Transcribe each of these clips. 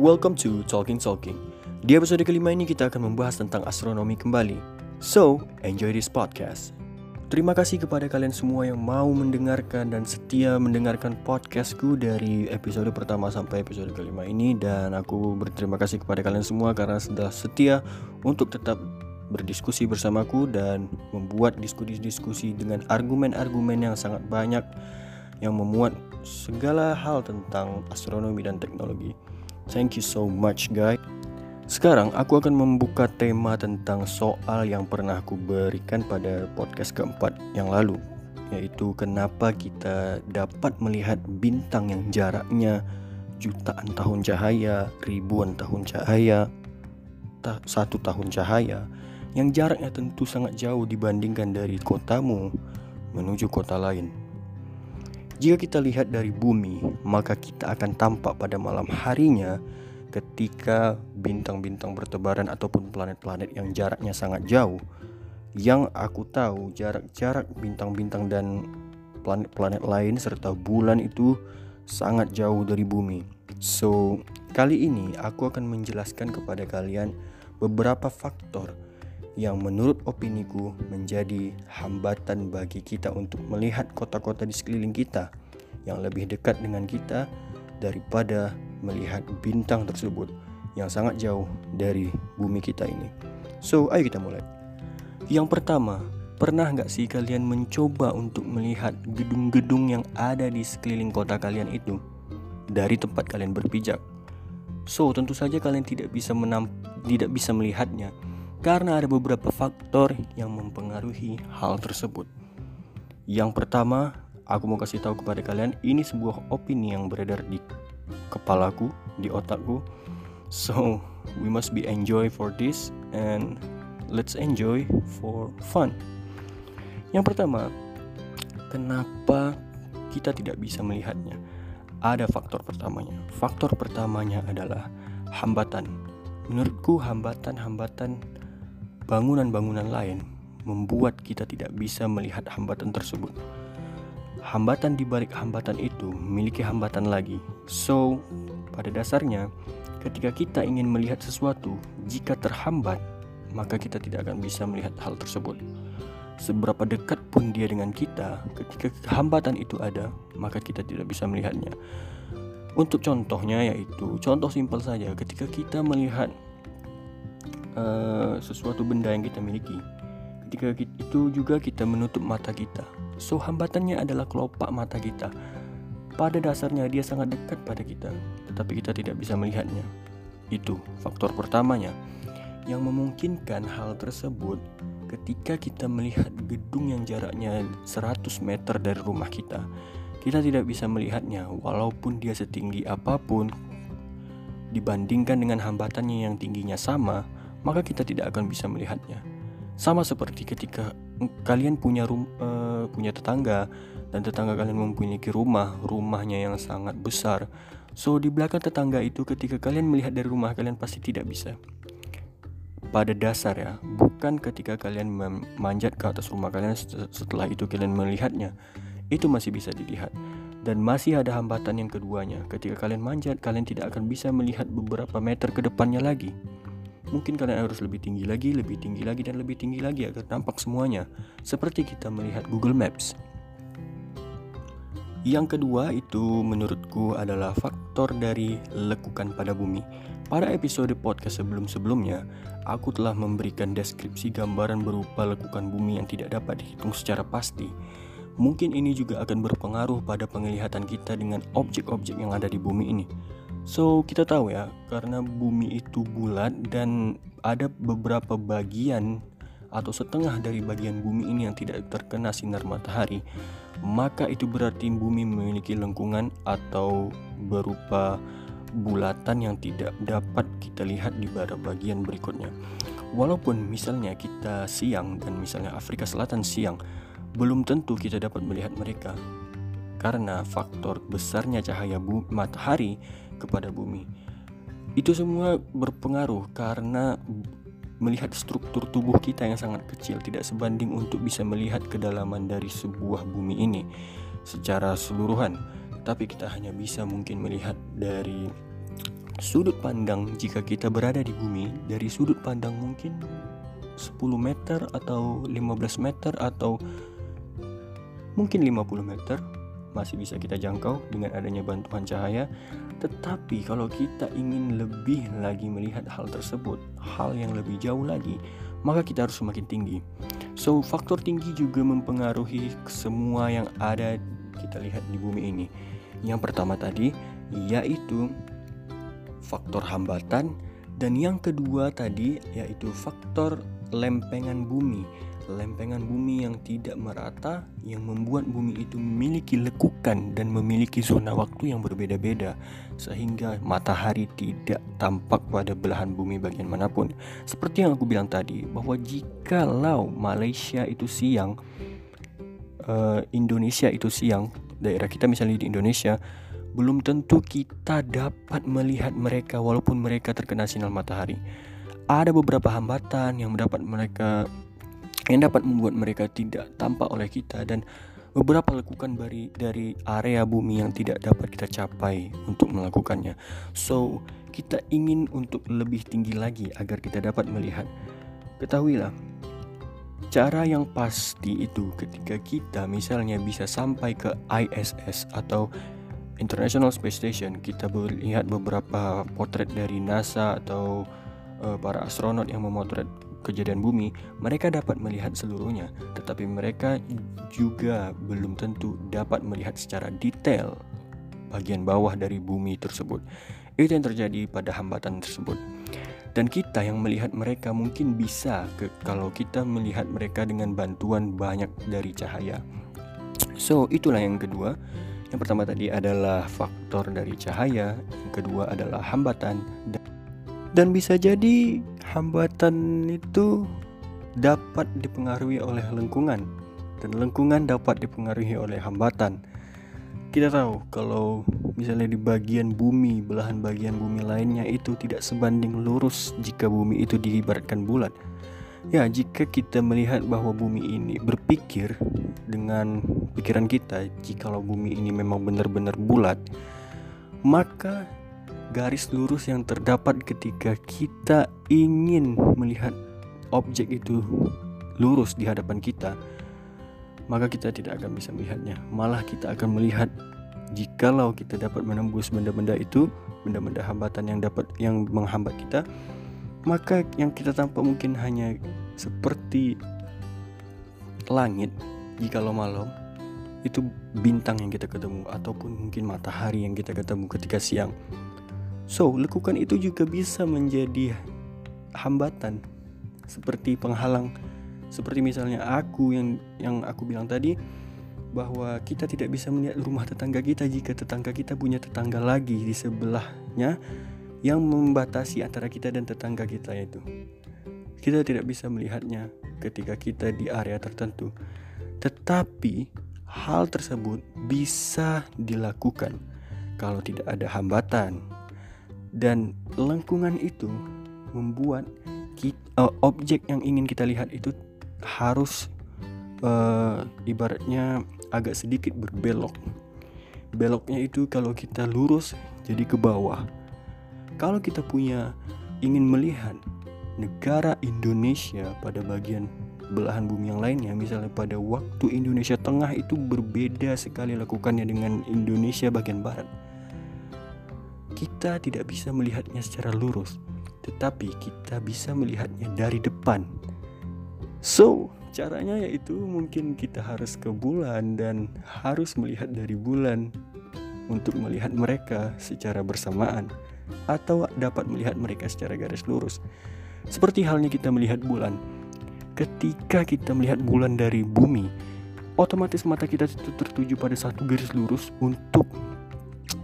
Welcome to Talking Talking. Di episode kelima ini kita akan membahas tentang astronomi kembali. So, enjoy this podcast. Terima kasih kepada kalian semua yang mau mendengarkan dan setia mendengarkan podcastku dari episode pertama sampai episode kelima ini dan aku berterima kasih kepada kalian semua karena sudah setia untuk tetap berdiskusi bersamaku dan membuat diskusi-diskusi dengan argumen-argumen yang sangat banyak yang memuat segala hal tentang astronomi dan teknologi. Thank you so much guys. Sekarang aku akan membuka tema tentang soal yang pernah aku berikan pada podcast keempat yang lalu yaitu kenapa kita dapat melihat bintang yang jaraknya jutaan tahun cahaya, ribuan tahun cahaya, ta satu tahun cahaya yang jaraknya tentu sangat jauh dibandingkan dari kotamu menuju kota lain. Jika kita lihat dari bumi, maka kita akan tampak pada malam harinya ketika bintang-bintang bertebaran ataupun planet-planet yang jaraknya sangat jauh. Yang aku tahu jarak-jarak bintang-bintang dan planet-planet lain serta bulan itu sangat jauh dari bumi. So, kali ini aku akan menjelaskan kepada kalian beberapa faktor yang menurut opiniku menjadi hambatan bagi kita untuk melihat kota-kota di sekeliling kita yang lebih dekat dengan kita daripada melihat bintang tersebut yang sangat jauh dari bumi kita ini. So, ayo kita mulai. Yang pertama, pernah nggak sih kalian mencoba untuk melihat gedung-gedung yang ada di sekeliling kota kalian itu dari tempat kalian berpijak? So, tentu saja kalian tidak bisa menam tidak bisa melihatnya karena ada beberapa faktor yang mempengaruhi hal tersebut. Yang pertama, aku mau kasih tahu kepada kalian ini sebuah opini yang beredar di kepalaku, di otakku. So, we must be enjoy for this and let's enjoy for fun. Yang pertama, kenapa kita tidak bisa melihatnya? Ada faktor pertamanya. Faktor pertamanya adalah hambatan. Menurutku hambatan-hambatan bangunan-bangunan lain membuat kita tidak bisa melihat hambatan tersebut. Hambatan di balik hambatan itu memiliki hambatan lagi. So, pada dasarnya, ketika kita ingin melihat sesuatu, jika terhambat, maka kita tidak akan bisa melihat hal tersebut. Seberapa dekat pun dia dengan kita, ketika hambatan itu ada, maka kita tidak bisa melihatnya. Untuk contohnya yaitu, contoh simpel saja, ketika kita melihat uh, sesuatu benda yang kita miliki. Ketika itu juga kita menutup mata kita. So hambatannya adalah kelopak mata kita. Pada dasarnya dia sangat dekat pada kita, tetapi kita tidak bisa melihatnya. Itu faktor pertamanya yang memungkinkan hal tersebut ketika kita melihat gedung yang jaraknya 100 meter dari rumah kita. Kita tidak bisa melihatnya walaupun dia setinggi apa pun dibandingkan dengan hambatannya yang tingginya sama maka kita tidak akan bisa melihatnya. Sama seperti ketika kalian punya rum, uh, punya tetangga dan tetangga kalian mempunyai rumah, rumahnya yang sangat besar. So di belakang tetangga itu ketika kalian melihat dari rumah kalian pasti tidak bisa. Pada dasar ya, bukan ketika kalian memanjat ke atas rumah kalian setelah itu kalian melihatnya. Itu masih bisa dilihat. Dan masih ada hambatan yang keduanya. Ketika kalian manjat, kalian tidak akan bisa melihat beberapa meter ke depannya lagi mungkin kalian harus lebih tinggi lagi, lebih tinggi lagi, dan lebih tinggi lagi agar tampak semuanya, seperti kita melihat Google Maps. Yang kedua itu menurutku adalah faktor dari lekukan pada bumi. Pada episode podcast sebelum-sebelumnya, aku telah memberikan deskripsi gambaran berupa lekukan bumi yang tidak dapat dihitung secara pasti. Mungkin ini juga akan berpengaruh pada penglihatan kita dengan objek-objek yang ada di bumi ini. So, kita tahu ya, karena bumi itu bulat dan ada beberapa bagian atau setengah dari bagian bumi ini yang tidak terkena sinar matahari, maka itu berarti bumi memiliki lengkungan atau berupa bulatan yang tidak dapat kita lihat di bagian berikutnya. Walaupun misalnya kita siang dan misalnya Afrika Selatan siang, belum tentu kita dapat melihat mereka karena faktor besarnya cahaya matahari kepada bumi. Itu semua berpengaruh karena melihat struktur tubuh kita yang sangat kecil tidak sebanding untuk bisa melihat kedalaman dari sebuah bumi ini secara seluruhan. Tapi kita hanya bisa mungkin melihat dari sudut pandang jika kita berada di bumi dari sudut pandang mungkin 10 meter atau 15 meter atau mungkin 50 meter masih bisa kita jangkau dengan adanya bantuan cahaya. Tetapi kalau kita ingin lebih lagi melihat hal tersebut, hal yang lebih jauh lagi, maka kita harus semakin tinggi. So, faktor tinggi juga mempengaruhi semua yang ada kita lihat di bumi ini. Yang pertama tadi yaitu faktor hambatan dan yang kedua tadi yaitu faktor lempengan bumi lempengan bumi yang tidak merata yang membuat bumi itu memiliki lekukan dan memiliki zona waktu yang berbeda-beda sehingga matahari tidak tampak pada belahan bumi bagian mana pun. Seperti yang aku bilang tadi bahwa jikalau Malaysia itu siang uh, Indonesia itu siang, daerah kita misalnya di Indonesia belum tentu kita dapat melihat mereka walaupun mereka terkena sinar matahari. Ada beberapa hambatan yang mendapat mereka yang dapat membuat mereka tidak tampak oleh kita dan beberapa lekukan dari dari area bumi yang tidak dapat kita capai untuk melakukannya. So, kita ingin untuk lebih tinggi lagi agar kita dapat melihat. Ketahuilah, cara yang pasti itu ketika kita misalnya bisa sampai ke ISS atau International Space Station, kita melihat beberapa potret dari NASA atau uh, para astronot yang memotret kejadian bumi, mereka dapat melihat seluruhnya, tetapi mereka juga belum tentu dapat melihat secara detail bagian bawah dari bumi tersebut. Itu yang terjadi pada hambatan tersebut. Dan kita yang melihat mereka mungkin bisa ke, kalau kita melihat mereka dengan bantuan banyak dari cahaya. So, itulah yang kedua. Yang pertama tadi adalah faktor dari cahaya, yang kedua adalah hambatan dan dan bisa jadi hambatan itu dapat dipengaruhi oleh lingkungan dan lingkungan dapat dipengaruhi oleh hambatan. Kita tahu kalau misalnya di bagian bumi, belahan bagian bumi lainnya itu tidak sebanding lurus jika bumi itu diibaratkan bulat. Ya, jika kita melihat bahwa bumi ini berpikir dengan pikiran kita, jikalau bumi ini memang benar-benar bulat, maka garis lurus yang terdapat ketika kita ingin melihat objek itu lurus di hadapan kita, maka kita tidak akan bisa melihatnya. Malah kita akan melihat jikalau kita dapat menembus benda-benda itu, benda-benda hambatan yang dapat yang menghambat kita, maka yang kita tampak mungkin hanya seperti langit jikalau malam itu bintang yang kita ketemu ataupun mungkin matahari yang kita ketemu ketika siang So, lekukan itu juga bisa menjadi hambatan seperti penghalang seperti misalnya aku yang yang aku bilang tadi bahwa kita tidak bisa melihat rumah tetangga kita jika tetangga kita punya tetangga lagi di sebelahnya yang membatasi antara kita dan tetangga kita itu. Kita tidak bisa melihatnya ketika kita di area tertentu. Tetapi hal tersebut bisa dilakukan kalau tidak ada hambatan dan lengkungan itu membuat kita, uh, eh, objek yang ingin kita lihat itu harus uh, ibaratnya agak sedikit berbelok. Beloknya itu kalau kita lurus jadi ke bawah. Kalau kita punya ingin melihat negara Indonesia pada bagian belahan bumi yang lainnya, misalnya pada waktu Indonesia Tengah itu berbeda sekali lakukannya dengan Indonesia bagian barat kita tidak bisa melihatnya secara lurus, tetapi kita bisa melihatnya dari depan. So, caranya yaitu mungkin kita harus ke bulan dan harus melihat dari bulan untuk melihat mereka secara bersamaan atau dapat melihat mereka secara garis lurus. Seperti halnya kita melihat bulan. Ketika kita melihat bulan dari bumi, otomatis mata kita tertuju pada satu garis lurus untuk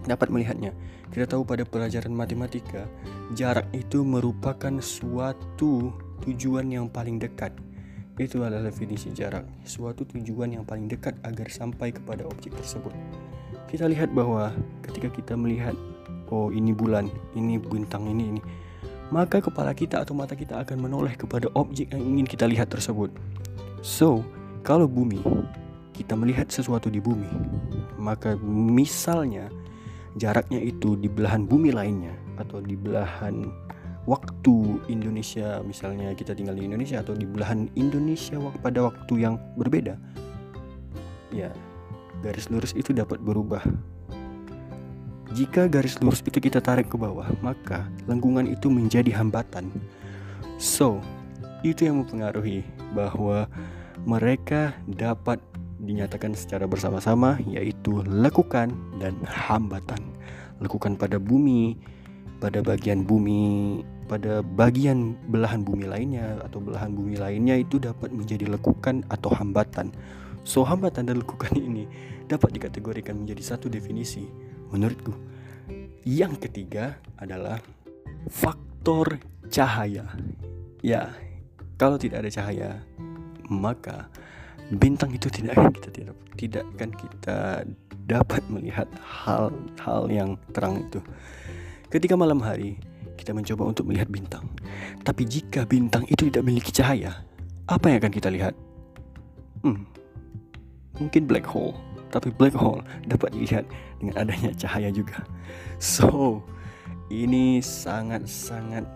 dapat melihatnya. Kita tahu pada pelajaran matematika, jarak itu merupakan suatu tujuan yang paling dekat. Itu adalah definisi jarak, suatu tujuan yang paling dekat agar sampai kepada objek tersebut. Kita lihat bahwa ketika kita melihat, oh ini bulan, ini bintang ini ini, maka kepala kita atau mata kita akan menoleh kepada objek yang ingin kita lihat tersebut. So, kalau bumi, kita melihat sesuatu di bumi, maka misalnya jaraknya itu di belahan bumi lainnya, atau di belahan waktu Indonesia misalnya kita tinggal di Indonesia atau di belahan Indonesia pada waktu yang berbeda. Ya garis lurus itu dapat berubah. Jika garis lurus itu kita tarik ke bawah maka lengkungan itu menjadi hambatan. So itu yang mempengaruhi bahwa mereka dapat dinyatakan secara bersama-sama yaitu lekukan dan hambatan lekukan pada bumi pada bagian bumi pada bagian belahan bumi lainnya atau belahan bumi lainnya itu dapat menjadi lekukan atau hambatan. So hambatan dan lekukan ini dapat dikategorikan menjadi satu definisi menurutku. Yang ketiga adalah faktor cahaya. Ya, kalau tidak ada cahaya, maka bintang itu tidak akan kita tidak tidak akan kita dapat melihat hal-hal yang terang itu. Ketika malam hari, kita mencoba untuk melihat bintang. Tapi jika bintang itu tidak memiliki cahaya, apa yang akan kita lihat? Hmm, mungkin black hole. Tapi black hole dapat dilihat dengan adanya cahaya juga. So, ini sangat-sangat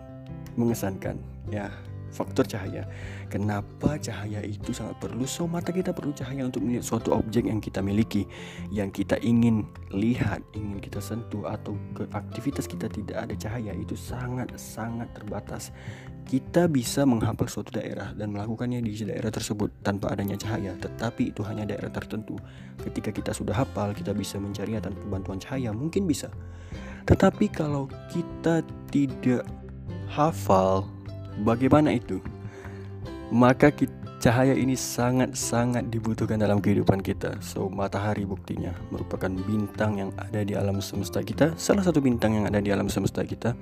mengesankan ya faktor cahaya. Kenapa cahaya itu sangat perlu? So mata kita perlu cahaya untuk melihat suatu objek yang kita miliki, yang kita ingin lihat, ingin kita sentuh atau ke aktivitas kita tidak ada cahaya itu sangat-sangat terbatas. Kita bisa menghafal suatu daerah dan melakukannya di daerah tersebut tanpa adanya cahaya, tetapi itu hanya daerah tertentu. Ketika kita sudah hafal, kita bisa mencarinya tanpa bantuan cahaya, mungkin bisa. Tetapi kalau kita tidak hafal Bagaimana itu? Maka cahaya ini sangat-sangat dibutuhkan dalam kehidupan kita. So, matahari buktinya merupakan bintang yang ada di alam semesta kita. Salah satu bintang yang ada di alam semesta kita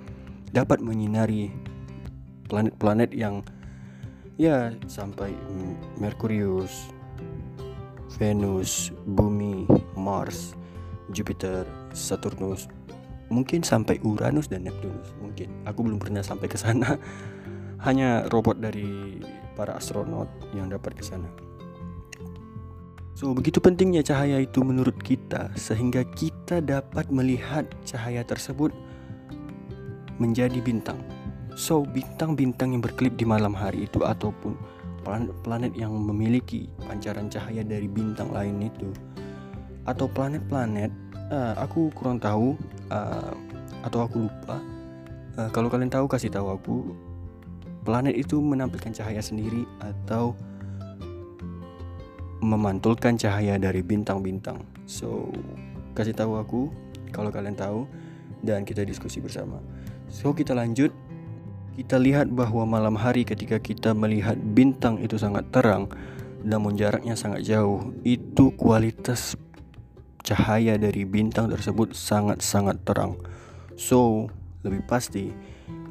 dapat menyinari planet-planet yang ya sampai Merkurius, Venus, Bumi, Mars, Jupiter, Saturnus, mungkin sampai Uranus dan Neptunus. Mungkin aku belum pernah sampai ke sana hanya robot dari para astronot yang dapat ke sana. So, begitu pentingnya cahaya itu menurut kita sehingga kita dapat melihat cahaya tersebut menjadi bintang. So, bintang-bintang yang berkelip di malam hari itu ataupun planet-planet yang memiliki pancaran cahaya dari bintang lain itu atau planet-planet uh, aku kurang tahu uh, atau aku lupa. Uh, kalau kalian tahu kasih tahu aku planet itu menampilkan cahaya sendiri atau memantulkan cahaya dari bintang-bintang. So, kasih tahu aku kalau kalian tahu dan kita diskusi bersama. So, kita lanjut. Kita lihat bahwa malam hari ketika kita melihat bintang itu sangat terang namun jaraknya sangat jauh, itu kualitas cahaya dari bintang tersebut sangat-sangat terang. So, lebih pasti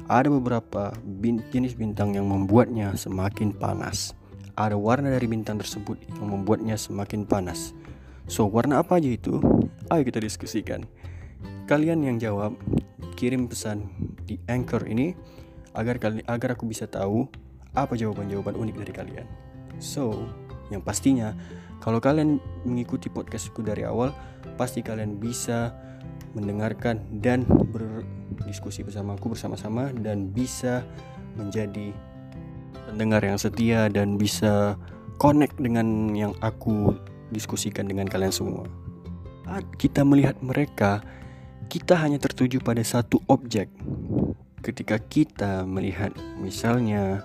ada beberapa bin, jenis bintang yang membuatnya semakin panas. Ada warna dari bintang tersebut yang membuatnya semakin panas. So, warna apa aja itu? Ayo kita diskusikan. Kalian yang jawab, kirim pesan di Anchor ini agar kali agar aku bisa tahu apa jawaban-jawaban unik dari kalian. So, yang pastinya kalau kalian mengikuti podcastku dari awal, pasti kalian bisa mendengarkan dan ber diskusi bersamaku bersama-sama dan bisa menjadi pendengar yang setia dan bisa connect dengan yang aku diskusikan dengan kalian semua. Saat kita melihat mereka, kita hanya tertuju pada satu objek. Ketika kita melihat misalnya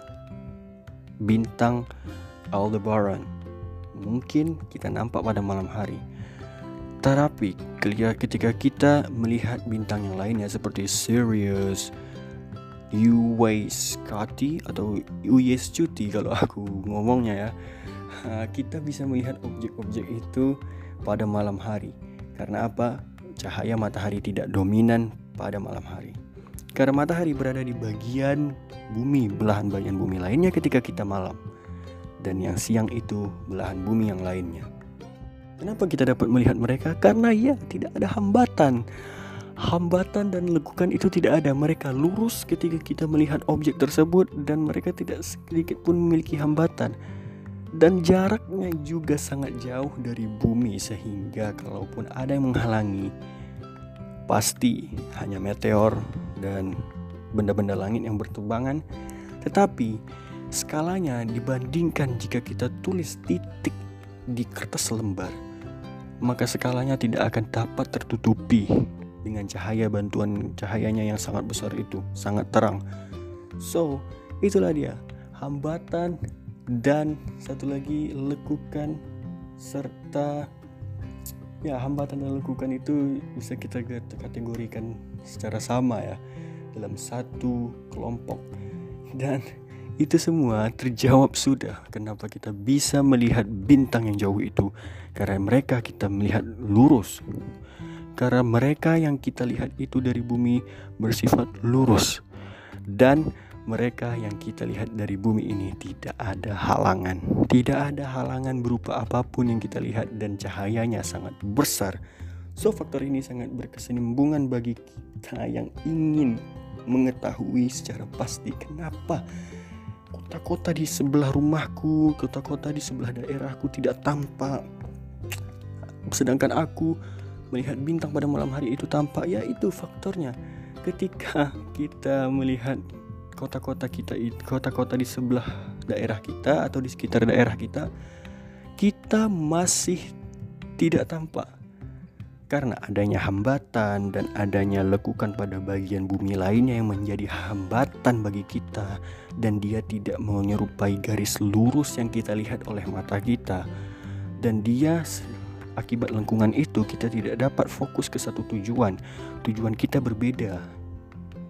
bintang Aldebaran, mungkin kita nampak pada malam hari tetapi ketika kita melihat bintang yang lainnya seperti Sirius, Uwais Kati atau Uwais Cuti kalau aku ngomongnya ya, kita bisa melihat objek-objek itu pada malam hari. Karena apa? Cahaya matahari tidak dominan pada malam hari. Karena matahari berada di bagian bumi, belahan bagian bumi lainnya ketika kita malam. Dan yang siang itu belahan bumi yang lainnya. Kenapa kita dapat melihat mereka? Karena ya tidak ada hambatan. Hambatan dan lekukan itu tidak ada. Mereka lurus ketika kita melihat objek tersebut dan mereka tidak sedikit pun memiliki hambatan. Dan jaraknya juga sangat jauh dari bumi sehingga kalaupun ada yang menghalangi pasti hanya meteor dan benda-benda langit yang berterbangan, tetapi skalanya dibandingkan jika kita tulis titik di kertas lembar, maka skalanya tidak akan dapat tertutupi dengan cahaya bantuan cahayanya yang sangat besar itu, sangat terang. So, itulah dia hambatan dan satu lagi lekukan serta ya hambatan dan lekukan itu bisa kita kategorikan secara sama ya dalam satu kelompok dan itu semua terjawab sudah kenapa kita bisa melihat bintang yang jauh itu karena mereka kita melihat lurus karena mereka yang kita lihat itu dari bumi bersifat lurus dan mereka yang kita lihat dari bumi ini tidak ada halangan. Tidak ada halangan berupa apa pun yang kita lihat dan cahayanya sangat besar. So faktor ini sangat berkesinambungan bagi kita yang ingin mengetahui secara pasti kenapa kota-kota di sebelah rumahku, kota-kota di sebelah daerahku tidak tampak. Sedangkan aku melihat bintang pada malam hari itu tampak, ya itu faktornya. Ketika kita melihat kota-kota kita kota-kota di sebelah daerah kita atau di sekitar daerah kita kita masih tidak tampak karena adanya hambatan dan adanya lekukan pada bagian bumi lainnya yang menjadi hambatan bagi kita. Dan dia tidak menyerupai garis lurus yang kita lihat oleh mata kita. Dan dia akibat lengkungan itu kita tidak dapat fokus ke satu tujuan. Tujuan kita berbeda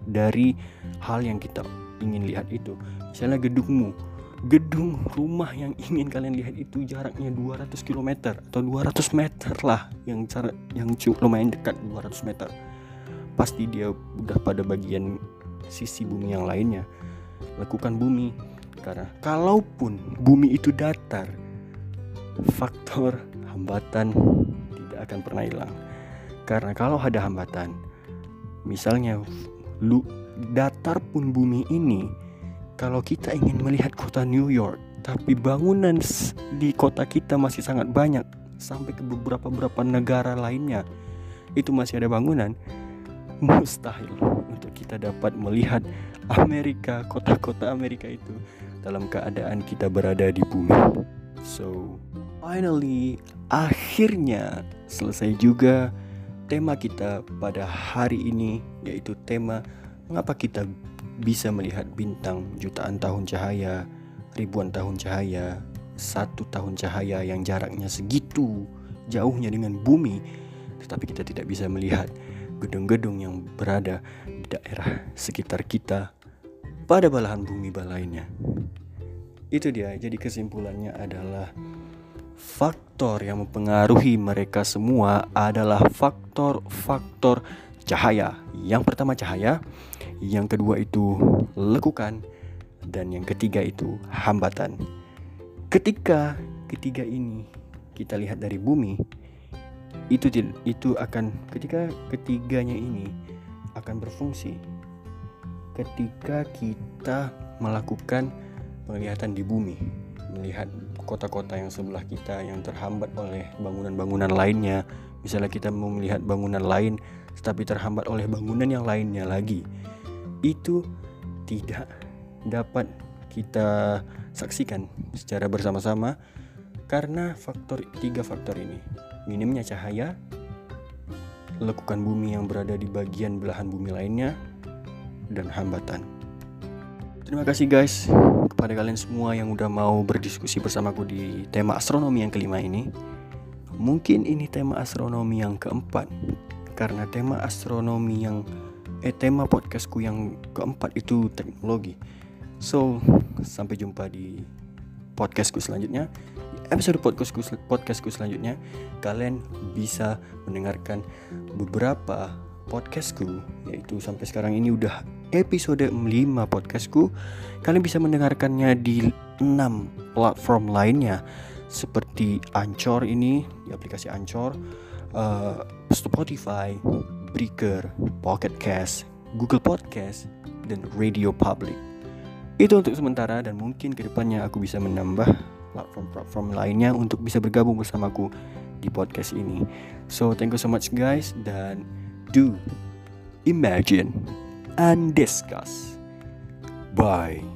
dari hal yang kita ingin lihat itu. Misalnya gedungmu gedung rumah yang ingin kalian lihat itu jaraknya 200 km atau 200 meter lah. Yang cara yang cukup lumayan dekat 200 meter. Pasti dia udah pada bagian sisi bumi yang lainnya. Lakukan bumi. Karena kalaupun bumi itu datar faktor hambatan tidak akan pernah hilang. Karena kalau ada hambatan misalnya lu datar pun bumi ini kalau kita ingin melihat kota New York tapi bangunan di kota kita masih sangat banyak sampai ke beberapa beberapa negara lainnya itu masih ada bangunan mustahil untuk kita dapat melihat Amerika kota-kota Amerika itu dalam keadaan kita berada di bumi. So finally akhirnya selesai juga tema kita pada hari ini yaitu tema mengapa kita bisa melihat bintang jutaan tahun cahaya, ribuan tahun cahaya, satu tahun cahaya yang jaraknya segitu jauhnya dengan bumi, tetapi kita tidak bisa melihat gedung-gedung yang berada di daerah sekitar kita pada belahan bumi lainnya. Itu dia, jadi kesimpulannya adalah faktor yang mempengaruhi mereka semua adalah faktor-faktor cahaya. Yang pertama cahaya, yang kedua itu lekukan, dan yang ketiga itu hambatan. Ketika ketiga ini kita lihat dari bumi, itu itu akan ketika ketiganya ini akan berfungsi ketika kita melakukan penglihatan di bumi melihat kota-kota yang sebelah kita yang terhambat oleh bangunan-bangunan lainnya. Misalnya kita mau melihat bangunan lain tetapi terhambat oleh bangunan yang lainnya lagi. Itu tidak dapat kita saksikan secara bersama-sama karena faktor tiga faktor ini. Minimnya cahaya, lekukan bumi yang berada di bagian belahan bumi lainnya, dan hambatan. Terima kasih guys kepada kalian semua yang udah mau berdiskusi bersamaku di tema astronomi yang kelima ini. Mungkin ini tema astronomi yang keempat karena tema astronomi yang eh tema podcastku yang keempat itu teknologi. So, sampai jumpa di podcastku selanjutnya. Episode podcastku podcastku selanjutnya kalian bisa mendengarkan beberapa podcastku yaitu sampai sekarang ini udah episode 5 podcastku kalian bisa mendengarkannya di 6 platform lainnya seperti Anchor ini di aplikasi Anchor uh, Spotify Breaker Pocket Cast Google Podcast dan Radio Public itu untuk sementara dan mungkin ke depannya aku bisa menambah platform-platform lainnya untuk bisa bergabung bersamaku di podcast ini so thank you so much guys dan do, imagine, and discuss. Bye.